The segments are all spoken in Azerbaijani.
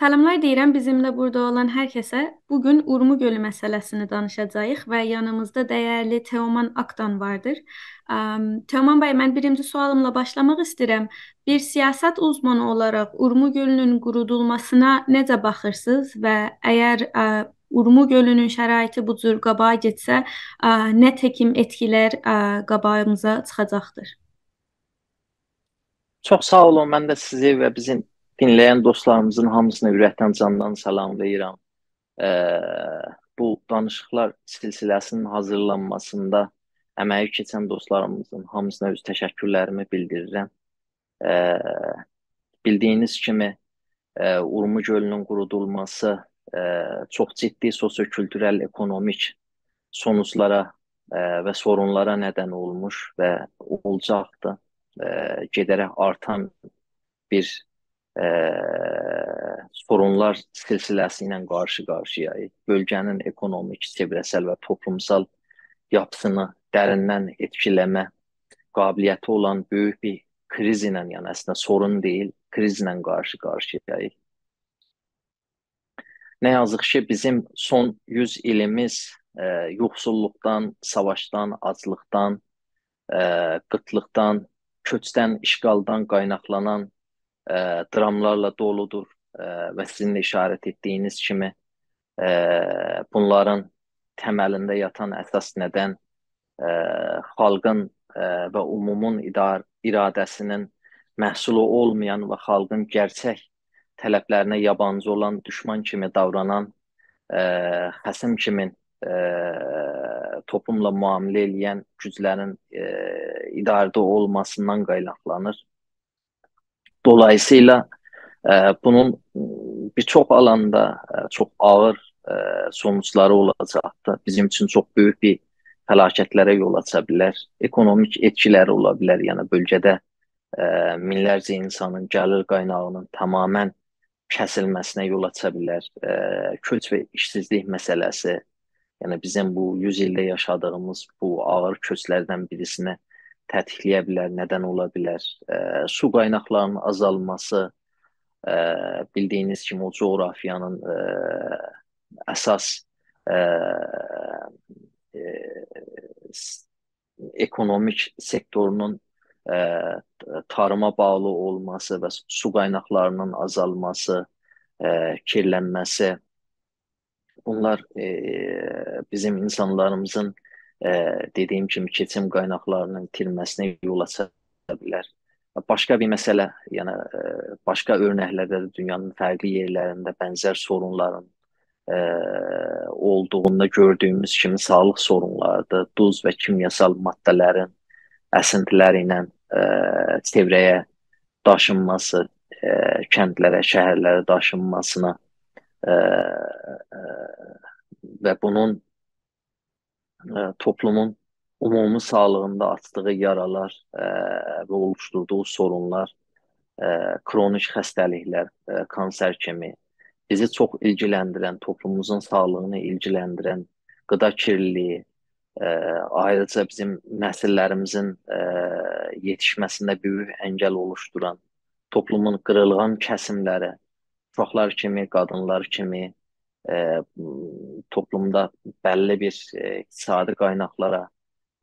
Salamlar deyirəm bizimlə burada olan hər kəsə. Bugün Urmu gölü məsələsini danışacağıq və yanımızda dəyərli Teoman Aktan vardır. Am, Teoman bəy, mən birinci sualımla başlamaq istəyirəm. Bir siyasət uzmanı olaraq Urmu gölünün qurudulmasına necə baxırsınız və əgər ə, Urmu gölünün şəraiti bu cür qabağa getsə, ə, nə təkim etkilər ə, qabağımıza çıxacaqdır? Çox sağ olun. Mən də sizi və bizim dinləyən dostlarımızın hamısını ürəkdən candan salamlayıram. E, bu danışıqlar silsiləsinin hazırlanmasında əməyi keçən dostlarımızın hamısına öz təşəkkürlərimi bildirirəm. E, bildiyiniz kimi e, Urmu gölünün qurudulması e, çox ciddi sosio-kültürel, ekonomik sonuçlara e, və sorunlara nədən olmuş və olacaqdı. E, gedərək artan bir e, sorunlar silsiləsi ilə qarşı-qarşıyayıq. Bölgənin ekonomik, çevrəsəl və toplumsal yapısını dərindən etkiləmə qabiliyyəti olan böyük bir kriz ilə, yəni əslində sorun deyil, krizlə qarşı-qarşıyayıq. Nə yazıq ki, bizim son 100 ilimiz e, yoxsulluqdan, savaşdan, aclıqdan, e, qıtlıqdan, köçdən, işğaldan qaynaqlanan ə, dramlarla doludur ə, və sizin də işarət etdiyiniz kimi ə, bunların təməlində yatan əsas nədən ə, xalqın ə, və umumun idar iradəsinin məhsulu olmayan və xalqın gerçək tələblərinə yabancı olan düşman kimi davranan ə, xəsim kimi ə, toplumla müamilə edən güclərin ə, idarədə olmasından qaynaqlanır. Dolayısıyla e, bunun bir çox alanda e, çox ağır e, sonuçları olacaqdır. Bizim üçün çox böyük bir fəlakətlərə yol aça bilər. Ekonomik etkiləri ola bilər. Yəni bölgədə e, minlərcə insanın gəlir qaynağının tamamilə kəsilməsinə yol aça bilər. E, köç və işsizlik məsələsi, yəni bizim bu 100 ildə yaşadığımız bu ağır köçlərdən birisinə tətikləyə bilər, nədən ola bilər. E, su qaynaqlarının azalması, e, bildiyiniz kimi o coğrafiyanın e, əsas e, e, ekonomik sektorunun e, tarıma bağlı olması və su qaynaqlarının azalması, e, kirlənməsi bunlar e, bizim insanlarımızın e, dediyim kimi keçim qaynaqlarının itirməsinə yol aça bilər. Başqa bir məsələ, yəni e, başqa örnəklərdə də dünyanın fərqli yerlərində bənzər sorunların e, olduğunda gördüyümüz kimi sağlıq sorunlarıdır. Duz və kimyasal maddələrin əsintiləri ilə e, çevrəyə daşınması, e, kəndlərə, şəhərlərə daşınmasına e, e, və bunun ə, toplumun ümumi sağlığında açdığı yaralar ə, və oluşturduğu sorunlar, ə, kronik xəstəliklər, ə, kanser kimi bizi çox ilgiləndirən, toplumumuzun sağlığını ilgiləndirən qida kirliliyi, ə, ayrıca bizim nəsillərimizin ə, yetişməsində böyük əngəl oluşduran, toplumun qırılğan kəsimləri, uşaqlar kimi, qadınlar kimi e, toplumda bəlli bir e, iqtisadi qaynaqlara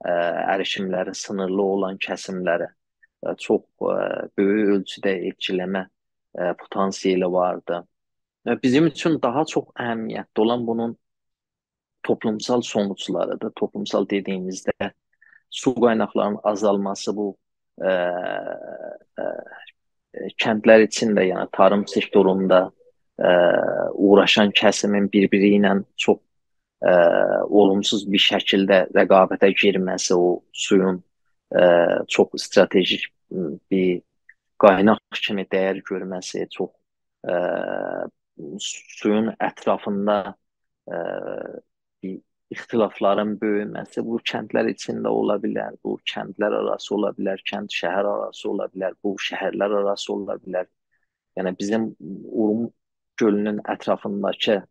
e, erişimləri sınırlı olan kəsimlərə e, çox e, böyük ölçüdə etkiləmə e, potansiyeli vardı. Bizim üçün daha çox əhəmiyyətli olan bunun toplumsal sonuçlarıdır. Toplumsal dediyimizdə su qaynaqlarının azalması bu e, e, kəndlər üçün də, yəni tarım sektorunda ə, uğraşan kəsimin bir-biri ilə çox ə, olumsuz bir şəkildə rəqabətə girməsi, o suyun ə, çox strateji bir qaynaq kimi dəyər görməsi, çox ə, suyun ətrafında ə, bir ixtilafların böyüməsi bu kəndlər içində ola bilər, bu kəndlər arası ola bilər, kənd şəhər arası ola bilər, bu şəhərlər arası ola bilər. Yəni bizim gölünün ətrafındakı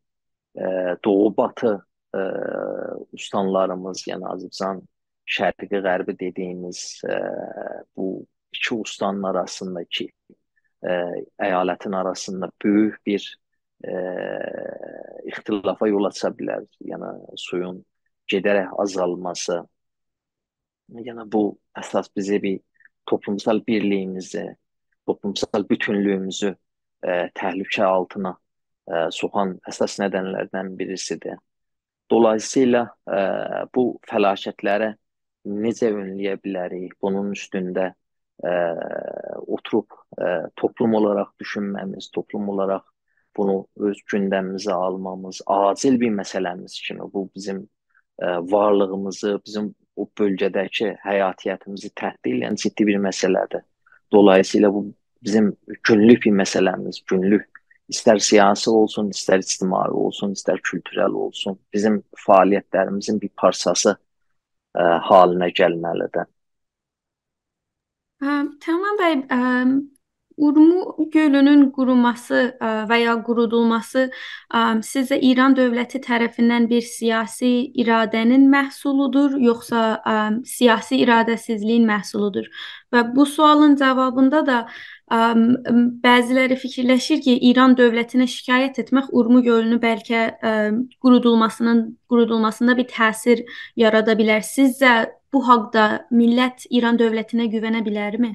e, doğu-batı e, ustanlarımız, yəni Azərbaycan şərqi qərbi dediyimiz e, bu iki ustanın arasındakı e, əyalətin arasında böyük bir e, ixtilafa yol aça bilər. Yəni suyun gedərək azalması. Yəni bu əsas bizi bir toplumsal birliyimizi, toplumsal bütünlüyümüzü e, təhlükə altına e, soxan əsas nədənlərdən birisidir. Dolayısıyla ə, e, bu fəlakətləri necə önləyə bilərik? Bunun üstündə ə, oturub ə, toplum olaraq düşünməmiz, toplum olaraq bunu öz gündəmimizə almamız acil bir məsələmiz kimi bu bizim ə, varlığımızı, bizim o bölgədəki həyatiyyatımızı təhdid edən ciddi bir məsələdir. Dolayısıyla bu bizim günlük bir məsələmiz, günlük İstər siyasi olsun, istər ictimai olsun, istər kültürel olsun, bizim fəaliyyətlərimizin bir parçası ə, e, halinə gəlməlidir. Tamam bəy, ə, Urmu gölünün quruması ə, və ya qurudulması ə, sizcə İran dövləti tərəfindən bir siyasi iradənin məhsuludur, yoxsa ə, siyasi iradəsizliyin məhsuludur? Və bu sualın cavabında da Bəziləri fikirləşir ki, İran dövlətinə şikayət etmək Urmu gölünü bəlkə qurudulmasının qurudulmasında bir təsir yarada bilər. Sizcə bu haqqda millət İran dövlətinə güvənə bilərmi?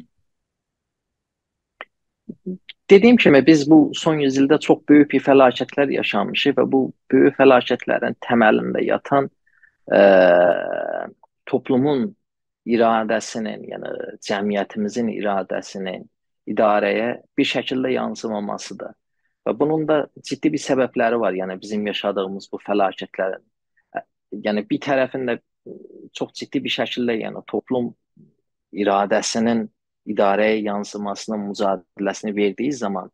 Dediyim kimi biz bu son yüzildə çox böyük bir fəlakətlər yaşamışıq və bu böyük fəlakətlərin təməlində yatan ə, toplumun iradəsinin, yəni cəmiyyətimizin iradəsinin idarəyə bir şəkildə yansımamasıdır. Və bunun da ciddi bir səbəbləri var. Yəni bizim yaşadığımız bu fəlakətlərin yəni bir tərəfində çox ciddi bir şəkildə yəni toplum iradəsinin idarəyə yansımasının mücadeləsini verdiyi zaman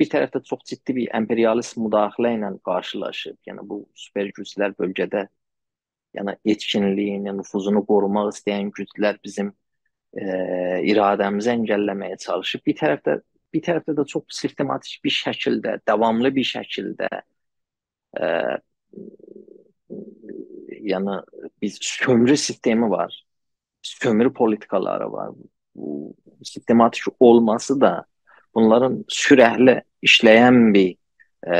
bir tərəfdə çox ciddi bir imperialist müdaxilə ilə qarşılaşıb. Yəni bu super güclər bölgədə yəni etkinliyini, nüfuzunu qorumaq istəyən güclər bizim e, iradəmizi əngəlləməyə çalışıb. Bir tərəfdə bir tərəfdə də çox sistematik bir şəkildə, davamlı bir şəkildə e, yəni biz sömürü sistemi var. Sömürü politikaları var. Bu sistematik olması da bunların sürətli işləyən bir e,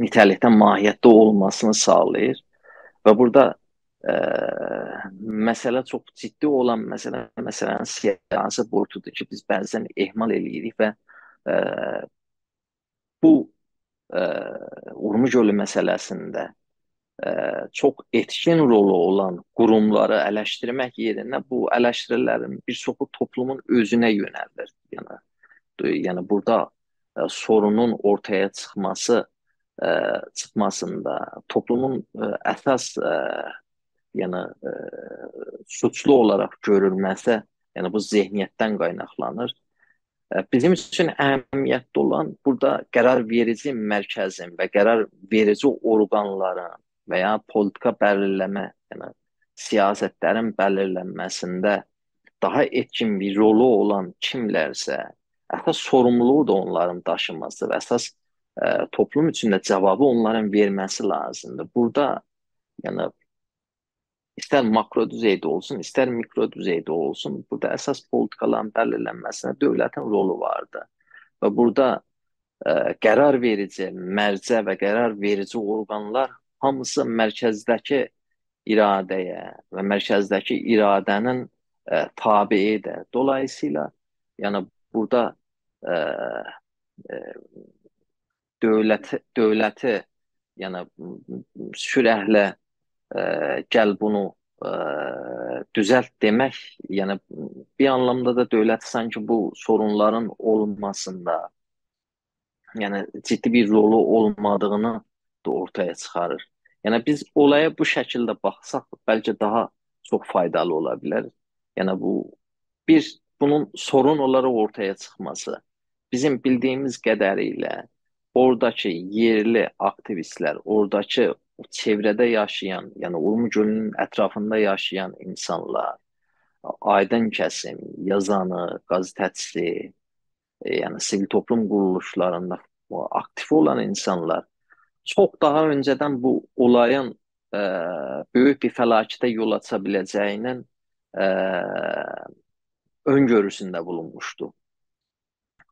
nitəlikdə mahiyyətdə olmasını sağlayır və burada ə, məsələ çox ciddi olan məsələ məsələnin siyasi boyutudur ki, biz bəzən ehmal eləyirik və ə, bu ə, Urmu gölü məsələsində ə, çox etkin rolu olan qurumları eleştirmək yerinə bu eleştirilərin bir çoxu toplumun özünə yönəldir. Yəni yəni burada ə, sorunun ortaya çıxması ə, çıxmasında toplumun ə, əsas ə, yəni e, suçlu olaraq görülməsə, yəni bu zehniyyətdən qaynaqlanır. E, bizim üçün əhəmiyyətli olan burada qərar verici mərkəzin və qərar verici orqanların və ya politika belirləmə, yəni siyasətlərin belirlənməsində daha etkin bir rolu olan kimlərsə, əsas sorumluluğu da onların daşıması və əsas ə, toplum üçün də cavabı onların verməsi lazımdır. Burada yəni İstər makro düzeydə olsun, istər mikro düzeydə olsun, burada əsas politikaların bəlirlənməsinə dövlətin rolu vardı. Və burada ə, e, qərar verici mərcə və qərar verici orqanlar hamısı mərkəzdəki iradəyə və mərkəzdəki iradənin ə, e, tabeidir. Dolayısıyla yəni burada ə, ə, dövlət dövləti yəni sürəhlə ə, gəl bunu ə, düzəlt demək, yəni bir anlamda da dövlət sanki bu sorunların olunmasında yəni ciddi bir rolu olmadığını da ortaya çıxarır. Yəni biz olaya bu şəkildə baxsaq, bəlkə daha çox faydalı ola bilər. Yəni bu bir bunun sorun olaraq ortaya çıxması bizim bildiyimiz qədərilə oradakı yerli aktivistlər, oradakı o çevrədə yaşayan, yəni Urmu gölünün ətrafında yaşayan insanlar, aydın kəsim, yazanı, qəzetçisi, e, yəni sivil toplum quruluşlarında aktiv olan insanlar çox daha öncədən bu olayın ə, e, böyük bir fəlakətə yol aça biləcəyinin ə, e, öngörüsündə bulunmuşdu.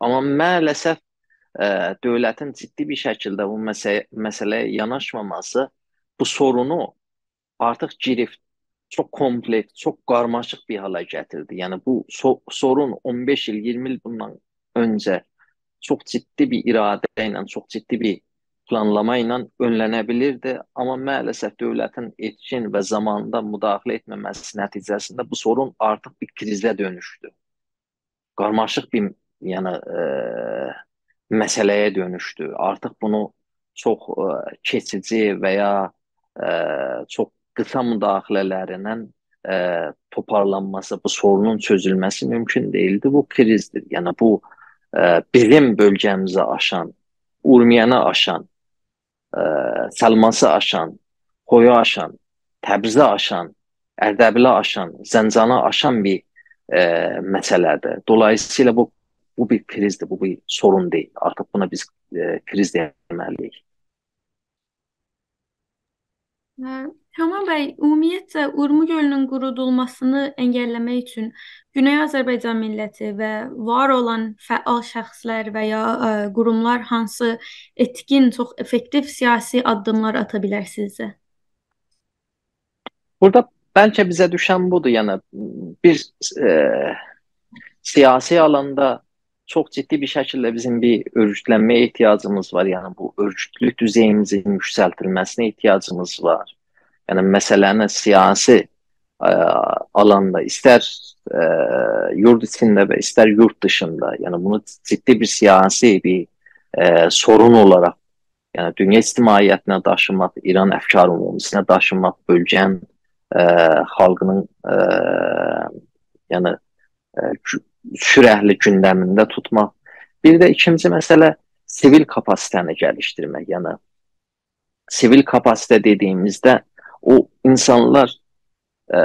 Amma maalesef e, dövlətin ciddi bir şəkildə bu məsələ, məsələyə yanaşmaması bu sorunu artıq girift, çox kompleks, çox qarmaşıq bir hala gətirdi. Yəni bu so sorun 15 il, 20 il bundan öncə çox ciddi bir iradə ilə, çox ciddi bir planlama ilə önlənə bilirdi, amma maalesef dövlətin etkin və zamanında müdaxilə etməməsi nəticəsində bu sorun artıq bir krizə dönüşdü. Qarmaşıq bir yəni e, məsələyə dönüşdü. Artıq bunu çox e, keçici və ya e, çox qısa müdaxilələrlə e, toparlanması, bu sorunun çözülməsi mümkün değildi. Bu krizdir. Yəni bu e, bizim bölgəmizə aşan, Urmiyanı aşan, ə, Səlması aşan, Xoyu aşan, Təbrizi aşan, Ərdəbili aşan, Zəncanı aşan bir ə, məsələdir. Dolayısıyla bu bu bir krizdir, bu bir sorun deyil. Artıq buna biz ə, kriz deməliyik. Kamal bəy, ümumiyyətcə Urmu gölünün qurudulmasını əngəlləmək üçün Güney Azərbaycan milləti və var olan fəal şəxslər və ya ə, qurumlar hansı etkin, çox effektiv siyasi addımlar ata bilər sizcə? Burada bəlkə bizə düşən budur, yəni bir e, siyasi alanda çox ciddi bir şəkildə bizim bir örgütlənməyə ehtiyacımız var. Yəni bu örgütlülük düzeyimizin yüksəldilməsinə ehtiyacımız var. Yəni məsələni siyasi ə, alanda istər ə, yurt içində və istər yurt dışında, yəni bunu ciddi bir siyasi bir ə, sorun olaraq yəni dünya ictimaiyyətinə daşımaq, İran əfkar ümumisinə daşımaq, bölgənin ə, xalqının ə, yəni ə, sürəhli gündəmində tutmaq. Bir də ikinci məsələ sivil kapasitəni gəlişdirmək. Yəni sivil kapasite dediyimizdə o insanlar e,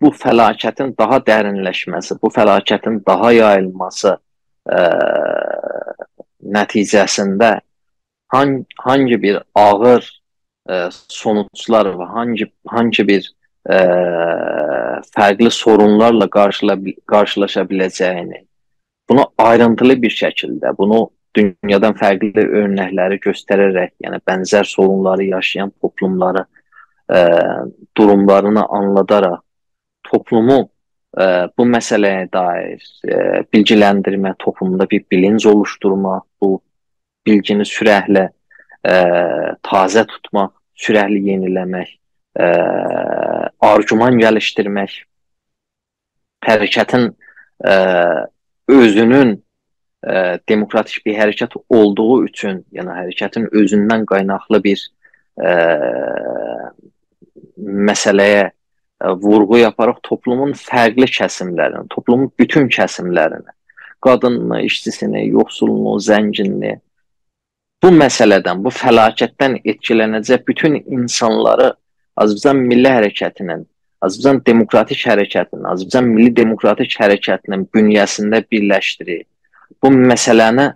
bu fəlakətin daha dərinləşməsi, bu fəlakətin daha yayılması e, nəticəsində hangi, hangi bir ağır e, sonuçlar və hangi hangi bir e, fərqli sorunlarla qarşıla, qarşılaşa biləcəyini, bunu ayrıntılı bir şəkildə, bunu dünyadan fərqli örnəkləri göstərərək, yəni bənzər sorunları yaşayan toplumları ə, durumlarını anladaraq toplumu ə, bu məsələyə dair ə, bilgiləndirmə, toplumda bir bilinc oluşturma, bu bilgini sürətlə ə, tazə tutmaq, sürətli yeniləmək, ə, argüman gəlişdirmək, hərəkətin ə, özünün ə, demokratik bir hərəkət olduğu üçün, yəni hərəkətin özündən qaynaqlı bir ə, məsələyə e, vurğu yaparaq toplumun fərqli kəsimlərini, toplumun bütün kəsimlərini, qadınını, işçisini, yoxsulunu, zənginini bu məsələdən, bu fəlakətdən etkilənəcək bütün insanları Azərbaycan Milli Hərəkətinin, Azərbaycan Demokratik Hərəkətinin, Azərbaycan Milli Demokratik Hərəkətinin bünyəsində birləşdirir. Bu məsələni ə,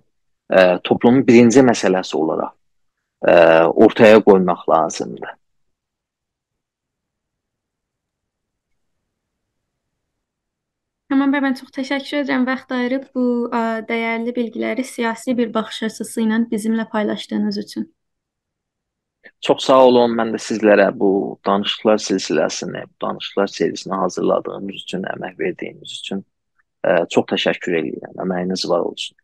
e, toplumun birinci məsələsi olaraq ə, e, ortaya qoymaq lazımdır. Tamam bəy, mən çox təşəkkür edirəm vaxt ayırıb bu ə, dəyərli bilgiləri siyasi bir baxış açısı ilə bizimlə paylaşdığınız üçün. Çox sağ olun. Mən də sizlərə bu danışıqlar silsiləsini, danışıqlar serisini hazırladığınız üçün, əmək verdiyiniz üçün ə, çox təşəkkür edirəm. Əməyiniz var olsun.